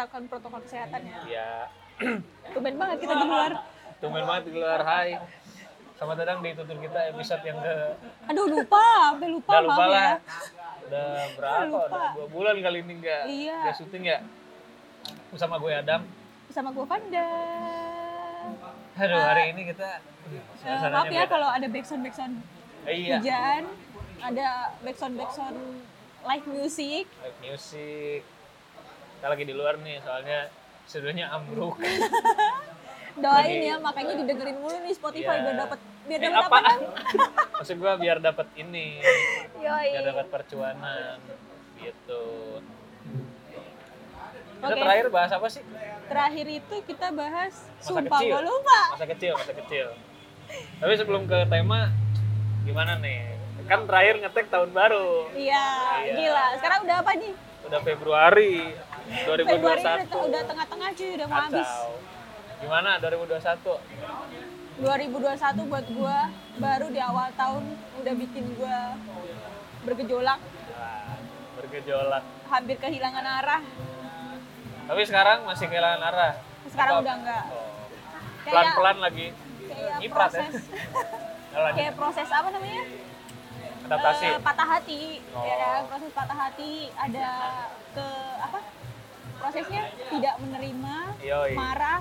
menerapkan protokol kesehatan ya. Ya, Tumben banget kita di luar. tumben banget di luar hai. Selamat datang di tutur kita episode yang ke Aduh lupa, sampai lupa, Udah lupa maaf lah. ya. Udah berapa? Lupa. Udah dua bulan kali ini nggak Iya. nggak syuting ya. Bersama gue Adam. Bersama gue Vanda. Aduh hari ini kita suasananya maaf ya beda. kalau ada backsound backsound Eh, iya. hujan, ada backsound backsound live music. Live music. Kita lagi di luar nih soalnya studionya ambruk. Doain ya, makanya didengerin mulu nih Spotify Iya. biar dapat biar Eh, dapat apa? apa? Maksud gue biar dapat ini, Yoi. biar dapat percuanan gitu. Kita Oke. terakhir bahas apa sih? Terakhir itu kita bahas Masa sumpah kecil. lupa. Masa kecil, masa kecil. Tapi sebelum ke tema, gimana nih? Kan terakhir ngetek tahun baru. Iya, Iya. gila. Sekarang udah apa nih? Udah Februari Februari 2021. udah, udah tengah-tengah cuy, udah mau habis. Gimana 2021? 2021 buat gua baru di awal tahun udah bikin gua bergejolak, bergejolak. hampir kehilangan arah. Tapi sekarang masih kehilangan arah. Sekarang Apa? udah enggak. Oh. Kayak- Pelan-pelan lagi Kayak ya. proses, Nah, kayak proses apa namanya? adaptasi. Eh, patah hati, Oh. ya proses patah hati ada ke apa? Prosesnya tidak menerima, Yoi. marah,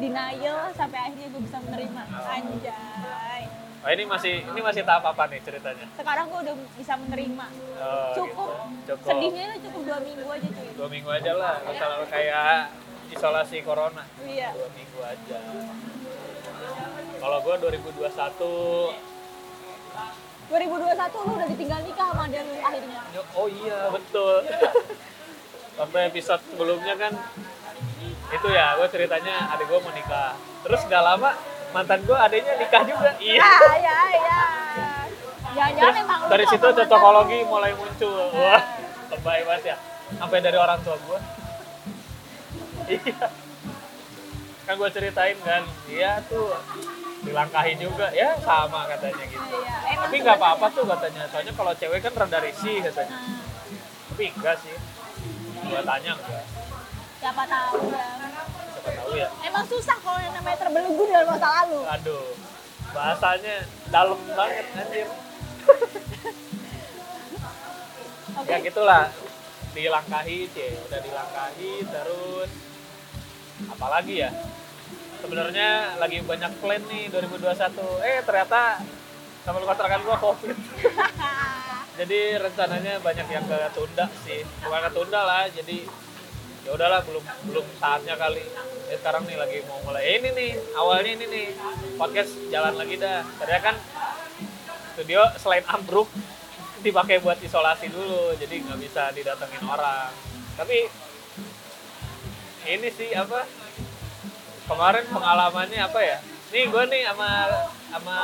denial sampai akhirnya gue bisa menerima. Anjay. Oh, ini masih ini masih tahap apa nih ceritanya? Sekarang gue udah bisa menerima. Oh, Cukup. gitu. Cukup. Sedihnya itu cukup dua minggu aja cuy. Dua minggu aja lah, usah kayak isolasi corona. Iya. Dua minggu aja. Kalau gue 2021, 2021 lu udah ditinggal nikah sama dia lu akhirnya. oh iya betul. Waktu episode sebelumnya kan itu ya, gue ceritanya adik gue mau nikah. Terus gak lama mantan gue adiknya nikah juga. Iya. Ya, ya, ya. Jangan-jangan Terus dari situ cocokologi mulai muncul. Wah, lebay banget ya. Sampai dari orang tua gue. Iya. Kan gue ceritain kan, dia tuh dilangkahi juga. Ya sama katanya gitu. Iya, emang Tapi nggak apa-apa tuh katanya. Soalnya kalau cewek kan rada risih katanya. Nah, Tapi enggak sih. Gue tanya enggak. siapa tahu ya. Siapa tahu ya. Emang susah kalau yang namanya terbelenggu dalam masa lalu. Aduh. Bahasanya dalam banget anjir. Oke. ya gitulah dilangkahi cie udah dilangkahi terus apalagi ya sebenarnya lagi banyak plan nih 2021 eh ternyata sama lu kontrakan gua covid jadi rencananya banyak yang ketunda sih. Bukan ketunda lah jadi ya udahlah belum belum saatnya kali. Ya sekarang nih lagi mau mulai. Eh, ini nih awalnya ini nih podcast jalan lagi dah. Ternyata kan studio selain ambruk dipakai buat isolasi dulu jadi nggak bisa didatengin orang. Tapi ini sih apa kemarin pengalamannya apa ya? Nih gue nih sama sama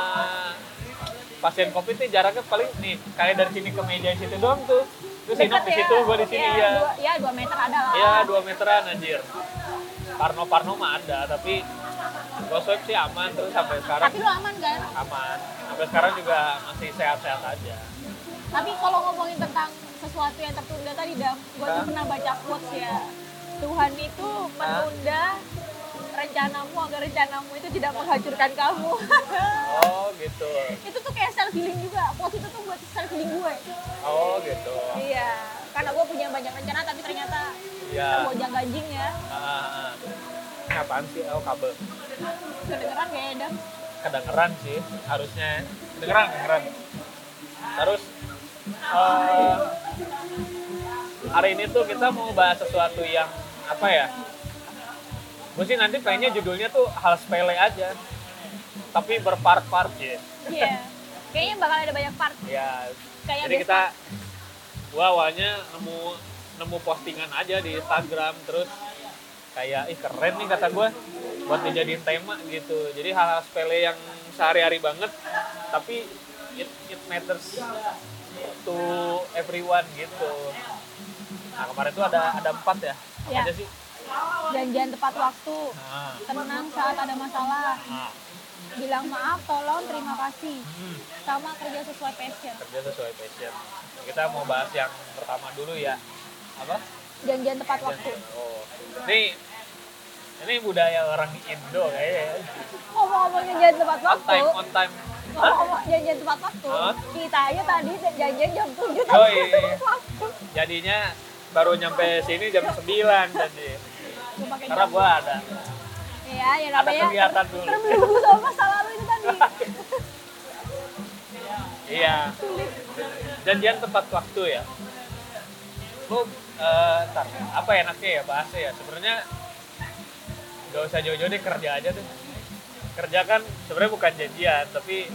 pasien covid nih jaraknya paling nih kayak dari sini ke meja situ doang tuh. Terus Sinop di Deket situ gue di sini ya Dua, ya, dua meter ada lah. ya dua meteran anjir. Parno Parno mah ada tapi gue swab sih aman terus sampai sekarang Tapi lu aman kan? aman. Sampai sekarang juga masih sehat-sehat aja. Tapi kalau ngomongin tentang sesuatu yang tertunda tadi, Dam, gue tuh pernah baca quotes ya. Tuhan itu menunda rencanamu agar rencanamu itu tidak menghancurkan kamu. oh gitu itu tuh kayak self healing juga. Quotes itu tuh buat self healing gue. oh gitu Iya, karena gue punya banyak rencana tapi ternyata ya tergojang ganjing ya. Ah, ini apaan sih oh kabel Kedengeran gak ya, Dam? kedengeran sih harusnya kedengeran kedengeran terus eh, hari ini tuh kita mau bahas sesuatu yang apa ya gue sih nanti pengennya judulnya tuh hal sepele aja tapi berpart-part ya Iya. Kayaknya bakal ada banyak part. ya Kayak jadi kita gua awalnya nemu nemu postingan aja di Instagram terus kayak ih keren nih kata gua buat dijadiin tema gitu. Jadi hal-hal sepele yang sehari-hari banget tapi it, it matters to everyone gitu. Nah kemarin tuh ada ada empat ya. Apa Ya. aja sih Janjian tepat waktu. Tenang saat ada masalah. Bilang maaf, tolong, terima kasih. Sama kerja sesuai passion. kerja sesuai passion kita mau bahas yang pertama dulu ya apa janjian tepat waktu Oh. Ini ini budaya orang Indo kayaknya. ya. ngomong-ngomong janjian tepat On waktu time, on time. ngomong-ngomong janjian tepat waktu kita aja tadi janjian jam 7 Yoi. tapi tepat waktu Jadinya baru nyampe sini jam 9 jadi. Pakai Karena gua ada. Iya, ya Ada namanya kegiatan dulu. terbelenggu sama masa lalu itu tadi. Iya. Janjian tepat waktu ya. Lu eh ntar, apa enaknya ya bahasnya ya? Sebenarnya gak usah jauh-jauh deh kerja aja deh. Kerja kan sebenarnya bukan janjian, tapi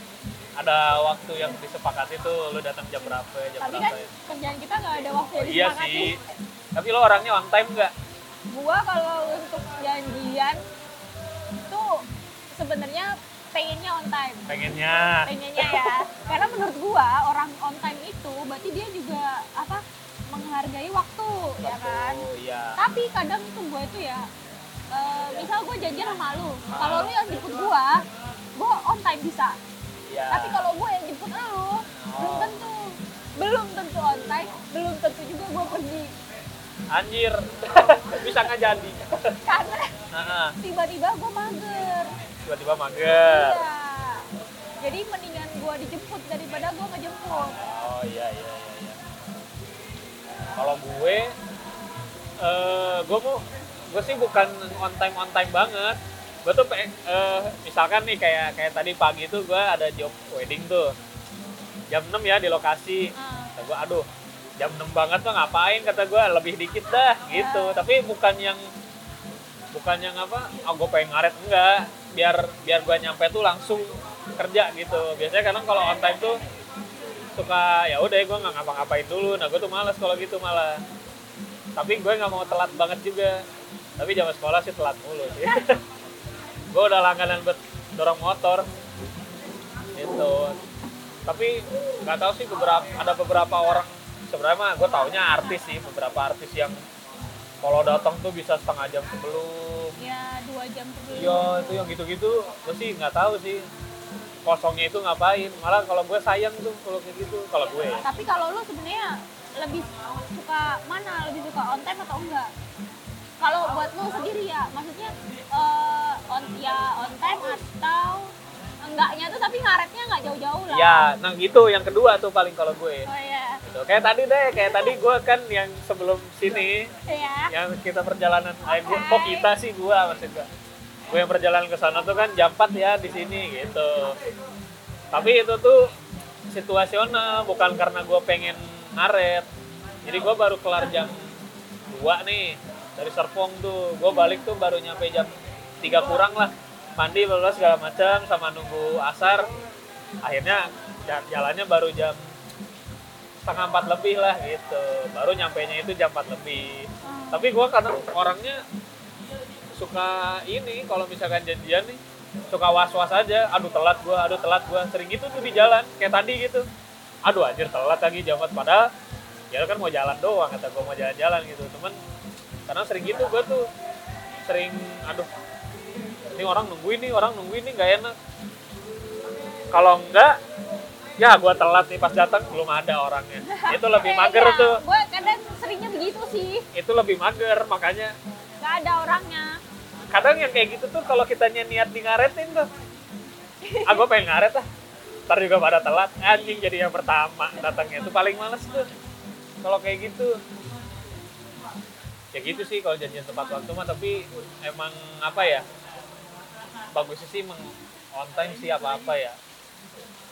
ada waktu yang disepakati tuh lu datang jam berapa, jam Tapi kan berapa. ya. kerjaan kita nggak ada waktu yang Iya disepakati. sih. Tapi lo orangnya on time nggak? Gua kalau untuk janjian tuh sebenarnya pengennya on time. Pengennya. Pengennya ya. Karena menurut gua orang on time itu berarti dia juga apa menghargai waktu, ya kan? Oh iya. Tapi kadang itu gua itu ya eh, misal gue janjian sama lu, kalau lu yang jemput gua, gua on time bisa. Iya. Tapi kalau gue yang jemput lu, belum tentu. Belum tentu on time, belum tentu juga gue pergi. Anjir. Bisa nggak jadi? Karena Nah, tiba-tiba gue mager. tiba-tiba mager. Iya. Jadi mendingan gue dijemput daripada gue ngejemput. Oh iya iya iya. iya. Kalau gue, eh gue mau, gue sih bukan on time on time banget. Gue tuh pe- eh, misalkan nih kayak kayak tadi pagi tuh gue ada job wedding tuh jam 6 ya di lokasi. Ah, Kata gue, aduh jam 6 banget tuh ngapain kata gue lebih dikit dah gitu. Tapi bukan yang bukan yang apa, oh gue pengen ngaret. Enggak. Biar biar gue nyampe tuh langsung kerja gitu. Biasanya kadang kalau on time tuh suka ya udah gue nggak ngapa-ngapain dulu. Nah gue tuh malas kalau gitu malah. Tapi gue nggak mau telat banget juga. Tapi zaman sekolah sih telat mulu sih. Gue udah langganan buat dorong motor. Gitu. Tapi nggak tahu sih beberapa ada beberapa orang sebenarnya mah gue taunya artis sih beberapa artis yang kalau datang tuh bisa setengah jam sebelum ya dua jam sebelum. iya itu yang gitu-gitu gue sih nggak tahu sih kosongnya itu ngapain malah kalau gue sayang tuh kalau kayak gitu kalau gue ya. Tapi kalau lu sebenarnya lebih suka mana? Lebih suka on time atau enggak? Kalau buat lu sendiri ya, maksudnya eh, on ya on time atau enggaknya tuh tapi ngaretnya nggak jauh-jauh lah. ya nah gitu yang kedua tuh paling kalau gue Oh iya. gitu. kayak tadi deh kayak tadi gue kan yang sebelum sini Iya. yang kita perjalanan eh, gue, Oke. kok kita sih gue maksud gue gue yang perjalanan ke sana tuh kan jam 4 ya di sini gitu tapi itu tuh situasional bukan karena gue pengen ngaret jadi gue baru kelar jam 2 nih dari Serpong tuh gue balik tuh baru nyampe jam 3 kurang lah mandi bla segala macam sama nunggu asar. Akhirnya ja- jalannya baru jam setengah empat lebih lah gitu. Baru nyampe nya itu jam 4 lebih. Hmm. tapi gue kadang orangnya suka ini kalau misalkan janjian nih suka was-was aja. Aduh telat gue aduh telat gue sering gitu tuh di jalan kayak tadi gitu. Aduh anjir telat lagi jam 4 padahal ya kan mau jalan doang kata gue mau jalan-jalan gitu. Temen karena sering gitu gue tuh. Sering aduh ini orang nungguin nih orang nungguin nih nggak enak. Kalau enggak ya gue telat nih pas datang belum ada orangnya. Itu lebih mager tuh. Gue iya. kadang seringnya begitu sih, itu lebih mager makanya. Nggak ada orangnya. kadang yang kayak gitu tuh kalau kitanya niat di ngaretin tuh. Ah gue pengen ngaret ah ntar juga pada telat. Anjing jadi yang pertama datangnya. Itu paling males tuh. Kalau kayak gitu. Ya gitu sih kalau janjian tepat waktu mah tapi emang apa ya bagusnya sih meng on time sih apa apa ya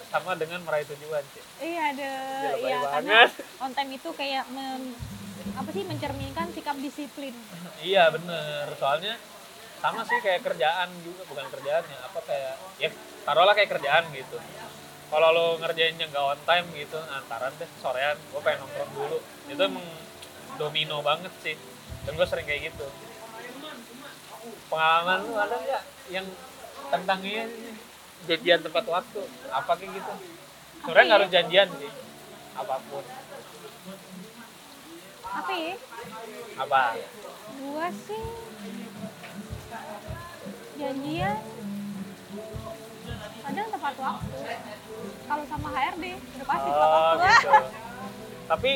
sama dengan meraih tujuan sih Iya ada, iya karena on time itu kayak mem- apa sih mencerminkan sikap disiplin. Iya bener, soalnya sama sih kayak kerjaan juga, bukan kerjaannya, apa kayak, ya taruhlah kayak kerjaan gitu. Kalau lo ngerjainnya nggak on time gitu, antaran deh sorean, gue pengen nongkrong dulu. Itu emang domino banget sih, dan gue sering kayak gitu. Pengalaman lu ada nggak yang tentang ini janjian tempat waktu, apa kayak gitu? Sebenarnya nggak harus janjian sih, apa pun. Apa ya? Apa? Gua sih janjian kadang tepat waktu. Kalau sama HRD udah pasti tepat Oh waktu. gitu. Tapi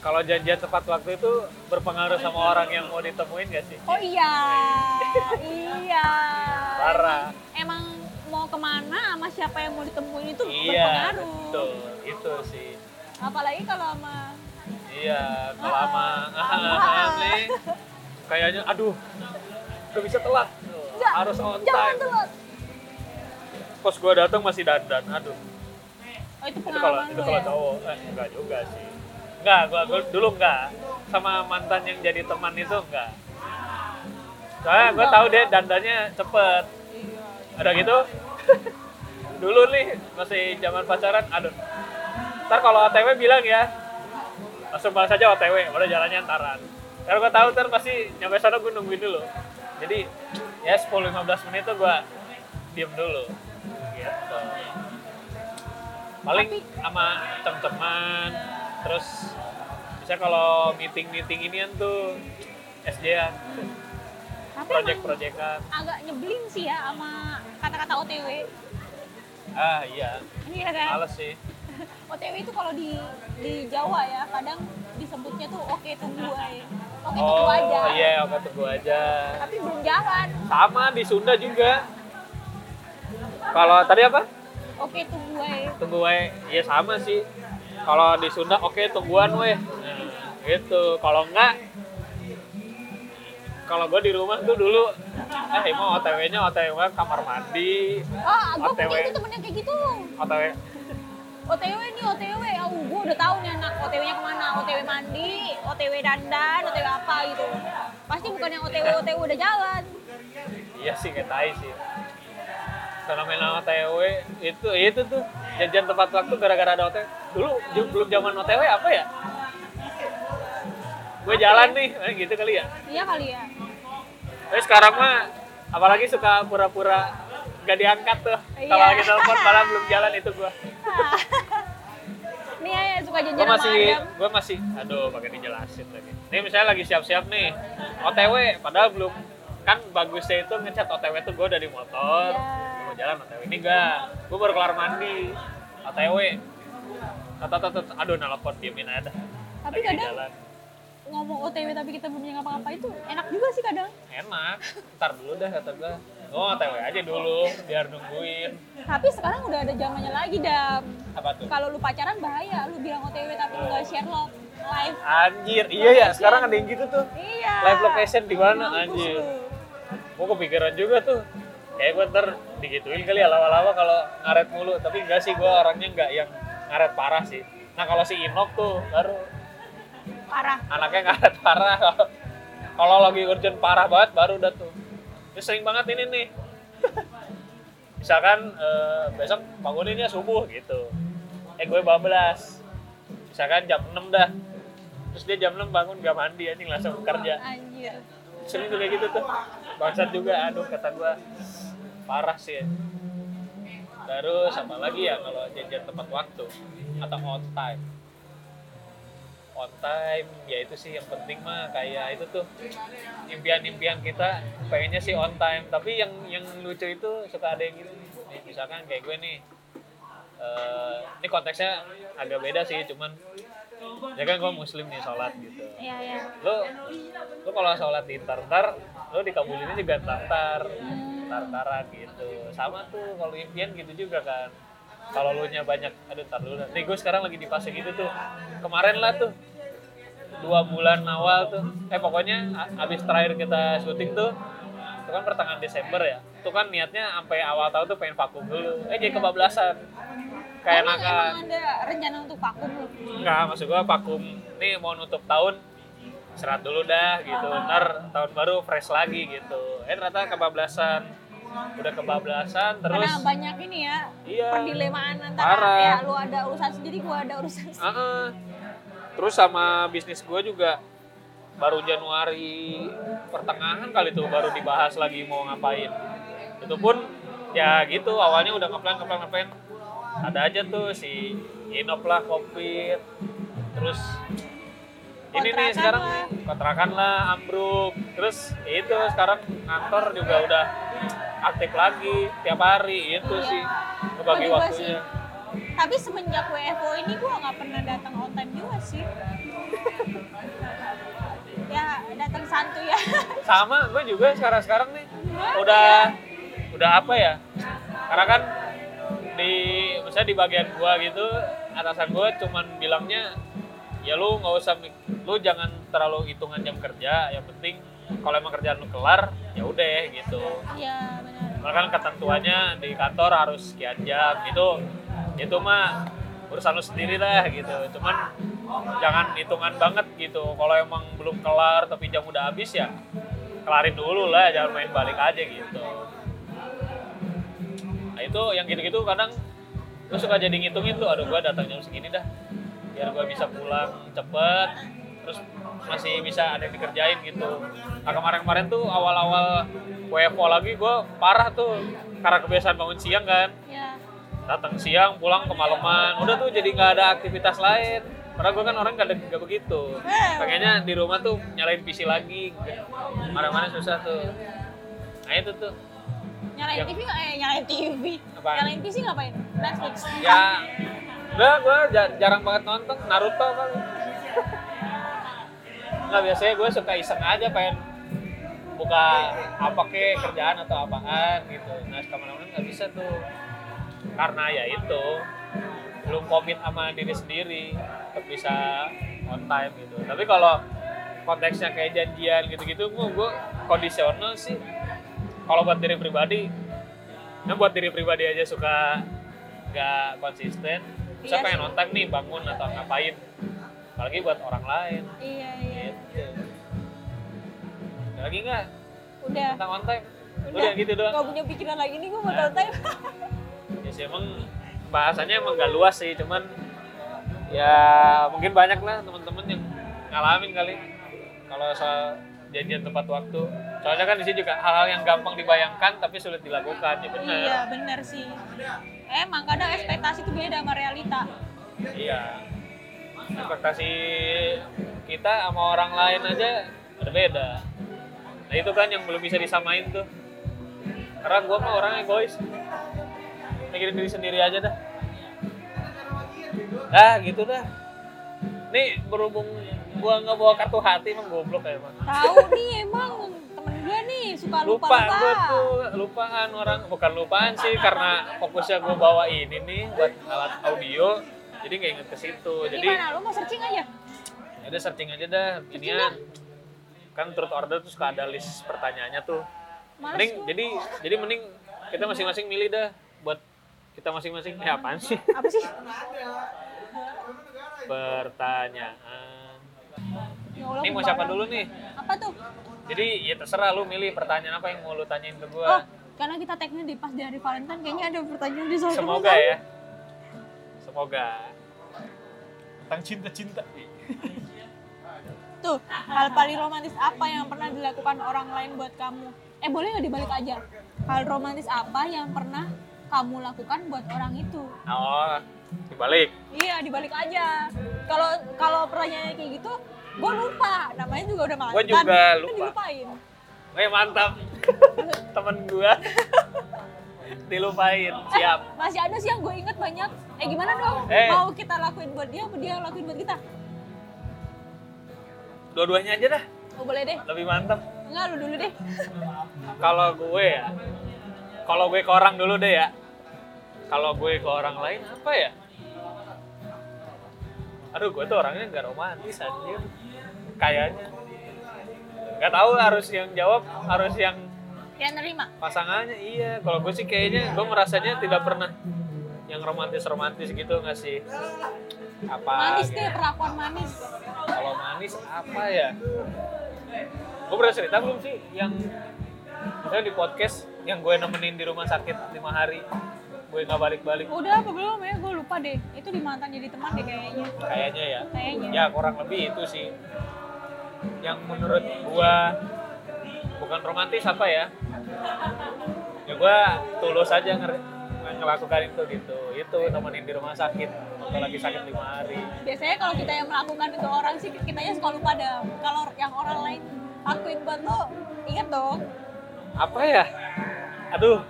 kalau janjian tepat waktu itu berpengaruh sama orang yang mau ditemuin gak sih? Oh iya, iya. Parah. Emang mau ke mana sama siapa yang mau ditemuin itu Iya, berpengaruh. betul. Itu sih. Apalagi kalau sama Iya, kalau Ah, sama ah. nih, kayaknya aduh, gak bisa telat. Nggak, Harus on jangan time. telat. Pas gua datang masih dandan, aduh. Oh itu Itu kalau pengalaman itu kalau ya? cowok, eh, enggak juga sih. Enggak, gua, gua dulu enggak. Sama mantan yang jadi teman itu enggak. Soalnya gua tahu dia dandannya cepet. Ada gitu. dulu nih masih zaman pacaran, aduh. Ntar kalau OTW bilang ya, langsung balas aja OTW, udah jalannya antaran. Karena gua tahu ntar pasti nyampe sana gua nungguin dulu. Jadi ya 10-15 menit tuh gua diem dulu. Gitu paling sama teman-teman terus bisa kalau meeting meeting ini kan tuh SJ-an Tapi project emang projectan agak nyebelin sih ya sama kata-kata OTW. ah iya Ini ya kan? males sih OTW itu kalau di di Jawa ya kadang disebutnya tuh oke tunggu aja. Oke tunggu oh aja. iya oke tunggu aja Tapi belum jalan. sama di Sunda juga kalau tadi apa Oke tunggu aja. tunggu wae iya sama sih kalau di Sunda oke tungguan weh nah, gitu kalau enggak kalau gue di rumah tuh dulu eh mau OTW-nya OTW kamar mandi Ah, gue punya itu temen yang kayak gitu. OTW OTW nih OTW, oh gue udah tahu nih anak OTW-nya ke mana, OTW mandi, OTW dandan, OTW apa gitu. Pasti bukan yang OTW OTW udah jalan. Iya sih kayak tai sih. Fenomena OTW itu itu tuh jajan tepat waktu gara-gara ada OTW. Dulu belum zaman OTW apa ya? Gue jalan nih, eh, gitu kali ya. Iya kali ya. Tapi sekarang mah apalagi suka pura-pura gak diangkat tuh. Kalau Iya. lagi telepon malah belum jalan itu gue. Nih ya suka jajan Gue masih gue masih aduh pakai dijelasin lagi. Ini misalnya lagi siap-siap nih OTW padahal belum kan bagusnya itu ngecat OTW tuh gue dari motor Iya. Jalan OTW ini enggak. Gue baru kelar mandi. OTW tata tata aduh nelpon diemin aja dah. Tapi Lagi kadang jalan. ngomong OTW tapi kita belum ngapa-ngapa itu enak juga sih kadang. enak. Ntar dulu dah kata gue oh OTW aja dulu biar nungguin. Tapi sekarang udah ada zamannya lagi dam. apa tuh? Kalau lu pacaran bahaya, lu bilang OTW tapi lu share lo live. anjir iya ya sekarang ada yang gitu tuh. Iya. live location di mana? Anjir. gue kepikiran juga tuh. Kayak gue ntar digituin kali ya lama-lama kalau ngaret mulu. Tapi enggak sih gue orangnya enggak yang ngaret parah sih. Nah kalau si Inok tuh baru Parah. anaknya ngaret parah. Kalau lagi urgent parah banget baru udah tuh. Dia sering banget ini nih. Misalkan eh, besok banguninnya subuh gitu. Eh gue bablas. Misalkan jam 6 dah. Terus dia jam 6 bangun gak mandi anjing langsung kerja. Anjir. sering tuh kayak gitu tuh. Bangsat juga aduh kata gua parah sih. Terus apa lagi ya kalau jajan tepat waktu atau on time. On time ya itu sih yang penting mah kayak itu tuh impian-impian kita pengennya sih on time. Tapi yang yang lucu itu suka ada yang gitu nih. Misalkan kayak gue nih eh, ini konteksnya agak beda sih cuman ya kan gue muslim nih sholat gitu. Iya iya. lu lu kalau sholat di ntar lu dikabulinnya juga ntar ntar gitu. Sama tuh kalau impian gitu juga kan. Kalau lu nya banyak aduh ntar dulu. Nih gue sekarang lagi di fase gitu tuh. Kemarin lah tuh dua bulan awal tuh. Eh pokoknya abis terakhir kita syuting tuh itu kan pertengahan Desember ya. Itu kan niatnya sampai awal tahun tuh pengen vakum dulu. Eh jadi kebablasan. Kayak emang, emang ada rencana untuk vakum lu? Enggak, maksud gua vakum. Nih mau nutup tahun serat dulu dah gitu. Ntar tahun baru fresh lagi gitu. Eh ternyata kebablasan. Udah kebablasan terus Karena banyak ini ya iya. perdilemaan antara Parah. ya lu ada urusan sendiri, gua ada urusan sendiri. Heeh. Terus sama bisnis gua juga baru Januari pertengahan kali tuh baru dibahas lagi mau ngapain. Itu pun ya gitu awalnya udah ngeplan ngeplan ngeplan ada aja tuh si Inop lah covid terus ini nih sekarang kontrakan lah ambruk terus itu sekarang kantor juga udah aktif lagi tiap hari itu iya. sih ngebagi oh, waktunya sih. tapi semenjak WFO ini gua nggak pernah datang on time juga sih ya datang santu ya sama gua juga sekarang sekarang nih udah ya. udah apa ya karena kan di misalnya di bagian gua gitu atasan gua cuman bilangnya ya lu nggak usah lu jangan terlalu hitungan jam kerja yang penting kalau emang kerjaan lu kelar ya udah gitu. Iya benar. Kan ketentuannya di kantor harus sekian jam itu itu mah urusan lu sendiri lah gitu. Cuman jangan hitungan banget gitu. Kalau emang belum kelar tapi jam udah habis ya kelarin dulu lah jangan main balik aja gitu. Nah itu yang gitu-gitu kadang gue suka jadi ngitungin tuh aduh gue datang jam segini dah biar gue bisa pulang cepet terus masih bisa ada yang dikerjain gitu. Nah kemarin-kemarin tuh awal-awal WFO lagi gue parah tuh karena kebiasaan bangun siang kan. Ya datang siang pulang kemalaman. Udah tuh jadi nggak ada aktivitas lain. Karena gue kan orang nggak nggak begitu. Pengennya di rumah tuh nyalain PC lagi. Mana-mana susah tuh. Nah itu tuh. Nyalain Yang- TV eh nyalain TV Apaan? nyalain PC ngapain? Netflix. Ya enggak gue jarang banget nonton Naruto kan nggak biasanya gue suka iseng aja pengen buka apa ke kerjaan atau apaan gitu. Nah ke mana-mana nggak bisa tuh. Karena ya itu belum komit sama diri sendiri untuk bisa on time gitu. Tapi kalau konteksnya kayak janjian gitu-gitu gue gue kondisional sih. Kalau buat diri pribadi nah buat diri pribadi aja suka nggak konsisten bisa Iya. pengen on time nih bangun atau ngapain? Apalagi buat orang lain. Iya iya. Gitu. Ada lagi nggak? Udah. Tentang on time? Udah. udah gitu doang. Nggak punya pikiran lagi nih gue mau Nah. time. Ya sih emang bahasanya emang gak luas sih cuman ya mungkin banyak lah teman-teman yang ngalamin kali. Kalau soal janjian tepat waktu soalnya kan di sini juga hal-hal yang gampang dibayangkan tapi sulit dilakukan ya benar. Iya benar sih emang kadang ekspektasi itu beda sama realita. Iya. Ekspektasi kita sama orang lain aja berbeda. Nah itu kan yang belum bisa disamain tuh. Karena gue mah orang egois. Mikirin diri sendiri aja dah. Dah gitu dah. Nih berhubung gua nggak bawa kartu hati emang goblok ya emang tahu nih emang gue nih suka lupa lupa lupa, gue tuh lupaan orang bukan lupaan sih karena fokusnya gue bawa ini nih buat alat audio jadi nggak inget ke situ. Jadi gimana lu mau searching aja? Ya udah searching aja dah inian. kan turut order tuh suka ada list pertanyaannya tuh. Males mending gua. jadi jadi mending kita masing-masing milih dah buat kita masing-masing. Eh apaan sih? Apa sih? Pertanyaan Ya Allah, ini mau siapa dulu nih? Apa tuh? Jadi ya terserah lu milih pertanyaan apa yang mau lu tanyain ke oh gua karena kita tagnya di pas di hari Valentine kayaknya ada pertanyaan di sana semoga ya. Semoga. Tentang cinta-cinta. Tuh hal paling romantis apa yang pernah dilakukan orang lain buat kamu? Eh boleh nggak dibalik aja? Hal romantis apa yang pernah kamu lakukan buat orang itu? Oh dibalik. Iya dibalik aja. Kalau kalau pertanyaannya kayak gitu gue lupa namanya juga udah mantan. Gua juga Kan lupa. dilupain. Weh mantap. Temen gua. Dilupain siap. Masih ada sih yang gue inget banyak. Eh gimana dong? Eh. mau kita lakuin buat dia apa dia lakuin buat kita? Dua-duanya aja dah. Oh boleh deh. Lebih mantap. Enggak lu dulu deh. Kalau gue ya kalau gue ke orang dulu deh ya. Kalau gue ke orang lain apa ya? Aduh gue tuh orangnya nggak romantis anjir kayaknya. Nggak tahu harus yang jawab harus yang yang nerima? pasangannya iya. Kalau gue sih kayaknya gue merasanya tidak pernah yang romantis romantis gitu nggak sih. Apa manis gitu. deh perlakuan manis. Kalau manis apa ya? Gue pernah cerita belum sih yang misalnya di podcast yang gue nemenin di rumah sakit lima hari gue nggak balik-balik. Udah apa belum ya? Gue lupa deh. Itu di mantan jadi teman deh kayaknya. Kayaknya ya. Kayaknya. Ya kurang lebih itu sih yang menurut gua bukan romantis apa ya? Ya gua tulus aja nger ngelakukan itu gitu. Itu nemenin di rumah sakit waktu lagi sakit lima hari. Biasanya kalau kita yang melakukan itu orang sih kitanya suka lupa dah kalau yang orang lain lakuin buat lo inget dong. Apa ya? Aduh.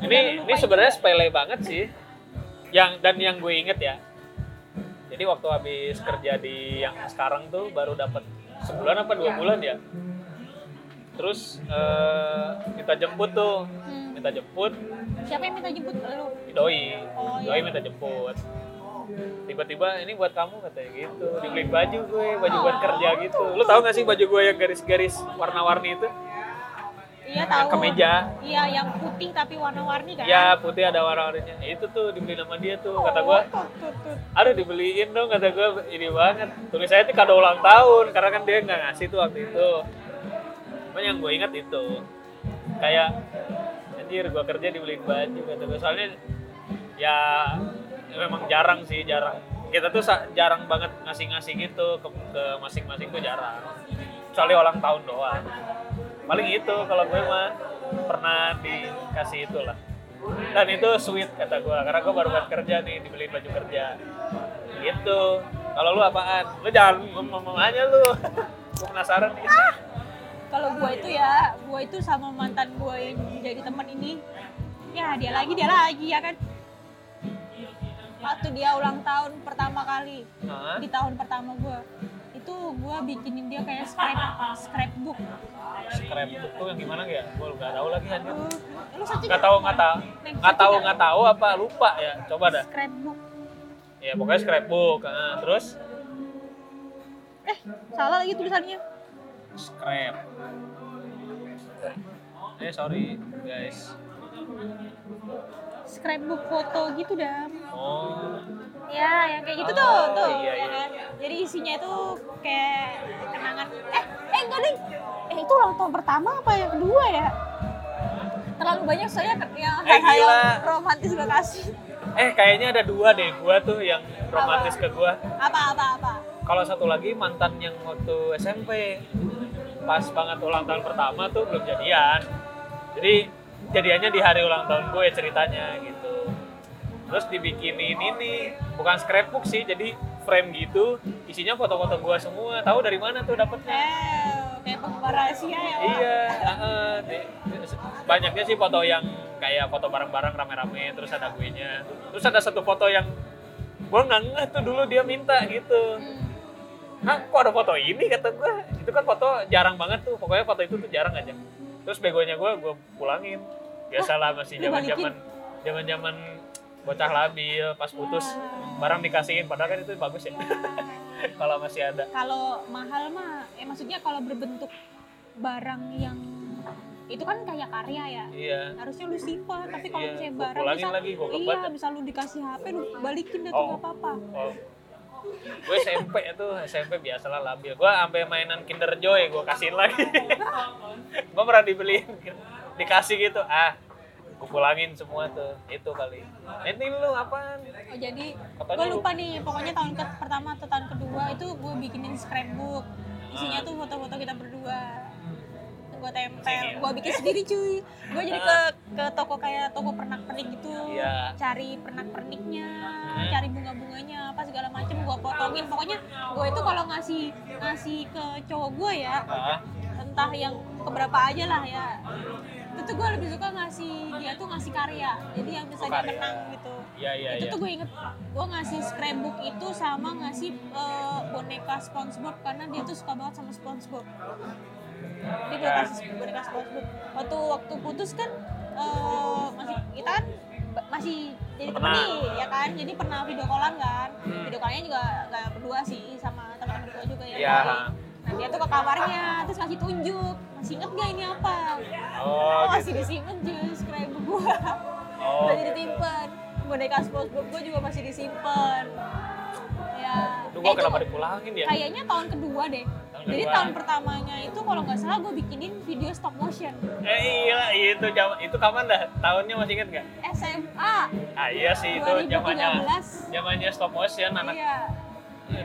Ini ini sebenarnya sepele banget sih. Yang dan yang gue inget ya jadi waktu habis kerja di yang sekarang tuh baru dapat sebulan apa dua bulan ya? Terus eh, kita jemput tuh. Hmm. minta jemput. Siapa yang minta jemput? Lu? doi. Oh, doi iya. minta jemput. Tiba-tiba ini buat kamu katanya gitu. Dibeliin baju gue baju buat kerja gitu. Lu tahu gak sih baju gue yang garis-garis warna-warni itu Iya yang tahu. kemeja Iya, yang putih tapi warna-warni kan? ya putih ada warna-warninya. Itu tuh dibeli sama dia tuh kata gue Oh, tuh, tuh. aduh dibeliin dong kata gue ini banget. Tulisannya itu kado ulang tahun karena kan dia nggak ngasih tuh waktu itu. Cuman yang gue ingat itu kayak anjir gue kerja dibeliin baju kata gue soalnya ya memang jarang sih jarang. Kita tuh jarang banget ngasih-ngasih gitu ke, ke masing-masing tuh jarang. Kecuali ulang tahun doang paling itu kalau gue mah pernah dikasih itulah. Dan itu sweet kata gue karena gue baru buat kerja nih dibeliin baju kerja. Gitu. Kalau lu apaan? Lu jangan ngomong aja lu. Gue penasaran nih. Kalau gua itu ya, gua itu sama mantan gua yang jadi teman ini, ya dia lagi dia lagi ya kan. Waktu dia ulang tahun pertama kali, Hah? di tahun pertama gua, itu gua bikinin dia kayak scrap scrapbook. scrapbook tuh yang gimana ya gue nggak tahu lagi Uh, lu nggak tahu nggak tahu nggak tahu nggak tahu apa lupa ya coba dah Scrapbook. ya pokoknya scrapbook ah, terus Eh, salah lagi tulisannya. scrap eh sorry guys Scrapbook foto gitu dah. oh Ya, yang kayak gitu Oh, tuh, tuh. iya, ya iya. kan? Jadi isinya itu kayak kenangan. Eh, eh enggak deh. Eh itu ulang tahun pertama apa yang kedua ya? Terlalu banyak saya yang Eh, hal-hal yang romantis gue kasih. eh kayaknya ada dua deh gua tuh yang romantis ke gua Apa apa apa? kalau satu lagi mantan yang waktu SMP pas banget ulang tahun pertama tuh belum jadian jadi jadiannya di hari ulang tahun gue ceritanya gitu terus dibikinin ini bukan scrapbook sih jadi frame gitu isinya foto-foto gue semua tahu dari mana tuh dapetnya Eh, kayak penggemar rahasia ya. Wak? iya. Di- banyaknya sih foto yang kayak foto bareng-bareng rame-rame terus ada gue nya terus ada satu foto yang gue nggak ngeh tuh dulu dia minta gitu Hmm. Hah, kok ada foto ini kata gue? Itu kan foto jarang banget tuh. Pokoknya foto itu tuh jarang aja. Terus begonya gue, gue pulangin. Biasalah masih Lu balikin? zaman-zaman zaman-zaman bocah labil pas putus barang dikasihin padahal kan itu bagus ya. Kalau masih ada. Kalau mahal mah, eh maksudnya kalau berbentuk barang yang itu kan kayak karya ya. Iya. Harusnya lu simpan, tapi kalau Iya, misalnya barang bisa, lagi, gua iya, bisa lu dikasih HP, lu balikin dah tuh Oh. nggak apa-apa. Oh. Gue SMP itu SMP biasalah labil. Gue sampai mainan Kinder Joy gue kasihin lagi. gue pernah dibeliin dikasih gitu. Ah, gue pulangin semua tuh. Itu kali. Ini lu apaan? Oh jadi gue lu- lupa nih pokoknya tahun ke pertama atau tahun kedua itu gue bikinin scrapbook isinya tuh foto-foto kita berdua gue tempel Sini ya? gue bikin sendiri cuy gue jadi ke ke toko kayak toko pernak pernik gitu Iya. cari pernak perniknya Hmm. cari bunga bunganya apa segala macem gue potongin pokoknya gue itu kalau ngasih ngasih ke cowok gue ya Ah, entah yang keberapa aja lah ya itu gue lebih suka ngasih dia tuh ngasih karya jadi yang bisa Oh, karya. kenang gitu iya iya itu iya. tuh gue inget gue ngasih scrapbook itu sama ngasih eh, boneka SpongeBob karena dia tuh suka banget sama SpongeBob dia gue Ya. kasih boneka SpongeBob waktu waktu putus kan eh, masih kita kan masih jadi temen nih ya kan jadi pernah video callan kan Hmm. video callnya juga nggak berdua sih sama teman-teman gue juga ya Iya. Nah dia tuh ke kamarnya terus kasih tunjuk masih inget gak ini apa Oh, masih gitu. disimpan juga scrapbook gue Oh, masih disimpan boneka SpongeBob gue juga masih disimpan ya Aduh, Eh, gua itu kenapa dipulangin ya? kayaknya tahun kedua deh Tahun jadi kedua. tahun pertamanya itu kalau nggak salah gue bikinin video stop motion Eh iya, itu jam itu kapan dah? Tahunnya masih inget nggak? SMA Ah iya sih itu zamannya 2013 zamannya stop motion anak iya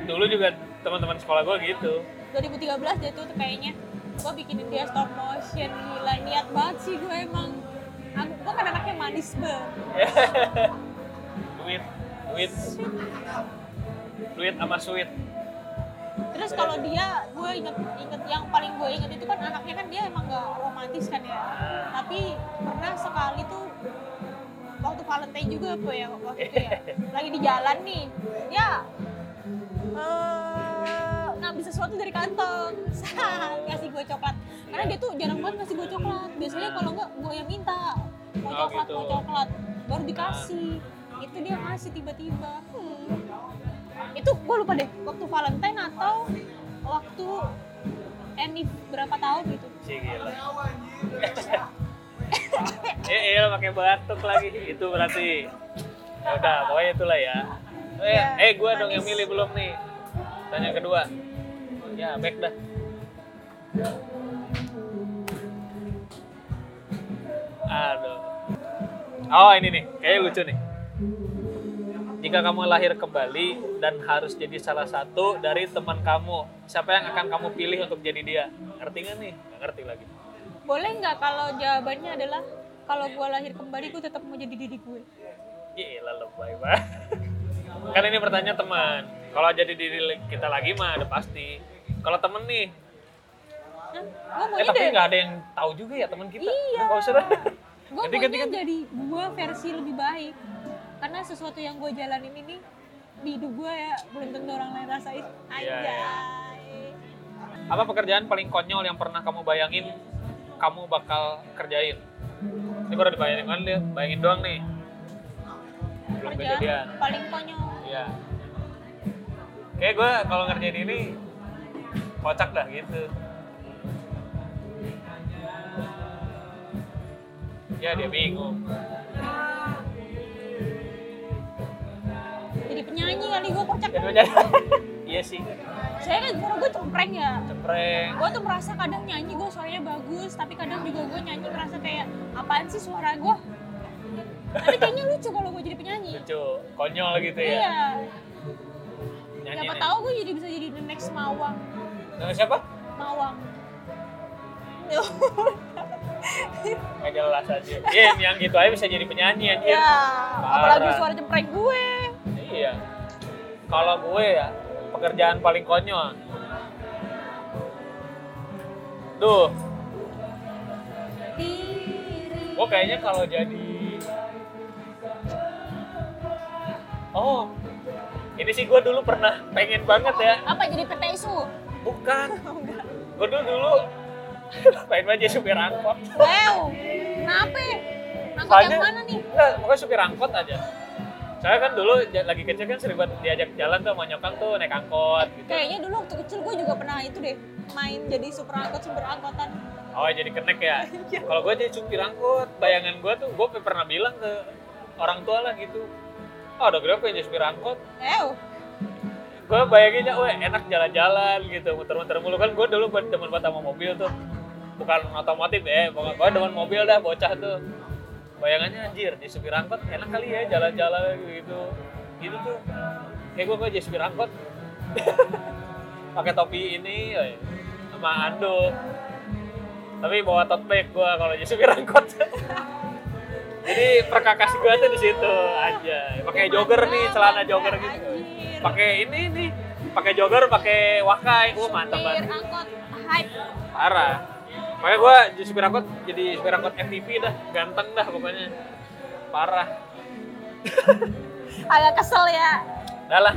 dulu juga teman-teman sekolah gue gitu. 2013 dia tuh kayaknya gue bikinin dia stop motion gila niat banget sih gue emang aku gue kan anaknya manis banget duit, duit, duit sama sweet. Terus kalau dia, gue inget, inget yang paling gue inget itu kan anaknya kan dia emang gak romantis kan ya. Tapi pernah sekali tuh waktu Valentine juga apa ya waktu itu ya. Lagi di jalan nih, ya eh, ngambil sesuatu dari kantong. karena dia tuh jarang banget ngasih gue coklat biasanya kalau enggak gue yang minta mau Oh, coklat gitu. mau coklat baru dikasih itu dia ngasih tiba-tiba hmm. itu gue lupa deh waktu Valentine atau waktu Enif berapa tahun gitu Cih gila. Eh, iya pakai batuk lagi. Itu berarti. Ya udah, pokoknya itulah ya. Eh, Ya, eh gue dong yang milih belum nih. Tanya kedua. Ya, back dah. Aduh. Oh, ini nih. Kayaknya lucu nih. Jika kamu lahir kembali dan harus jadi salah satu dari teman kamu, siapa yang akan kamu pilih untuk jadi dia? Ngerti nggak nih? Nggak ngerti lagi. boleh nggak kalau jawabannya adalah kalau gue lahir kembali gue tetap mau jadi diri gue Gila lebay banget. kan ini pertanyaan teman. Kalau jadi diri kita lagi mah udah pasti. Kalau temen nih, Hah? eh tapi nggak ada yang tahu juga ya teman kita. Iya. Nggak usah gue maunya jadi gue versi lebih baik karena sesuatu yang gue jalanin ini di hidup gue ya belum tentu orang lain rasain Iya, aja iya. Apa pekerjaan paling konyol yang pernah kamu bayangin kamu bakal kerjain? Ini baru dibayangin kan bayangin doang nih. Belum kejadian. paling konyol Iya. Kayak gue kalau ngerjain ini kocak dah gitu. Ya dia bingung. jadi penyanyi kali gue kocak Jadi iya sih. saya kan suara gue cempreng ya Cempreng. gue tuh merasa kadang nyanyi gue suaranya bagus tapi kadang juga gue nyanyi merasa kayak apaan sih suara gue tapi kayaknya lucu kalau gue jadi penyanyi Lucu, konyol gitu ya. iya Nyanyi siapa tahu gue jadi bisa jadi the next Mawang Nama siapa? Mawang Gak jelas aja. Iya, yang gitu aja bisa jadi penyanyi anjir. ya apalagi suara cempreng gue Iya. Kalau gue ya, pekerjaan paling konyol. Duh, gue kayaknya kalau jadi Oh, ini sih gue dulu pernah pengen banget ya. apa jadi PT isu Bukan. Gue dulu dulu banget jadi supir angkot. wow kenapa nangkut Soalnya- yang mana nih Enggak, pokoknya supir angkot aja. Saya kan dulu lagi kecil kan sering banget diajak jalan tuh sama nyokap tuh naik angkot gitu. kayaknya dulu waktu kecil gue juga pernah itu deh main jadi super angkot super angkotan Oh jadi kenek ya. Iya. Kalau gue jadi supir angkot, bayangan gue tuh gue pernah bilang ke orang tua lah gitu. Oh udah gede pengen jadi supir angkot. Ew, Gue bayanginnya, wah enak jalan-jalan gitu, muter-muter mulu kan. Gue dulu banget sama mobil tuh. Bukan otomotif ya, pokoknya gue demen mobil dah bocah tuh. Bayangannya anjir, di supir angkot enak kali ya jalan-jalan gitu. Gitu tuh. Kayak gue gue jadi supir angkot. Pakai topi ini, eh, sama anduk. Tapi bawa tote bag gue kalau jadi supir angkot. Jadi perkakas gue tuh di situ aja. Pakai jogger nih, celana jogger gitu. Pakai ini nih, pakai jogger, pakai wakai. Wah, mantap banget. angkot hype Parah. Makanya gue jadi supir angkot, jadi supir angkot FTV dah, ganteng dah pokoknya. Parah. agak kesel ya Dah lah.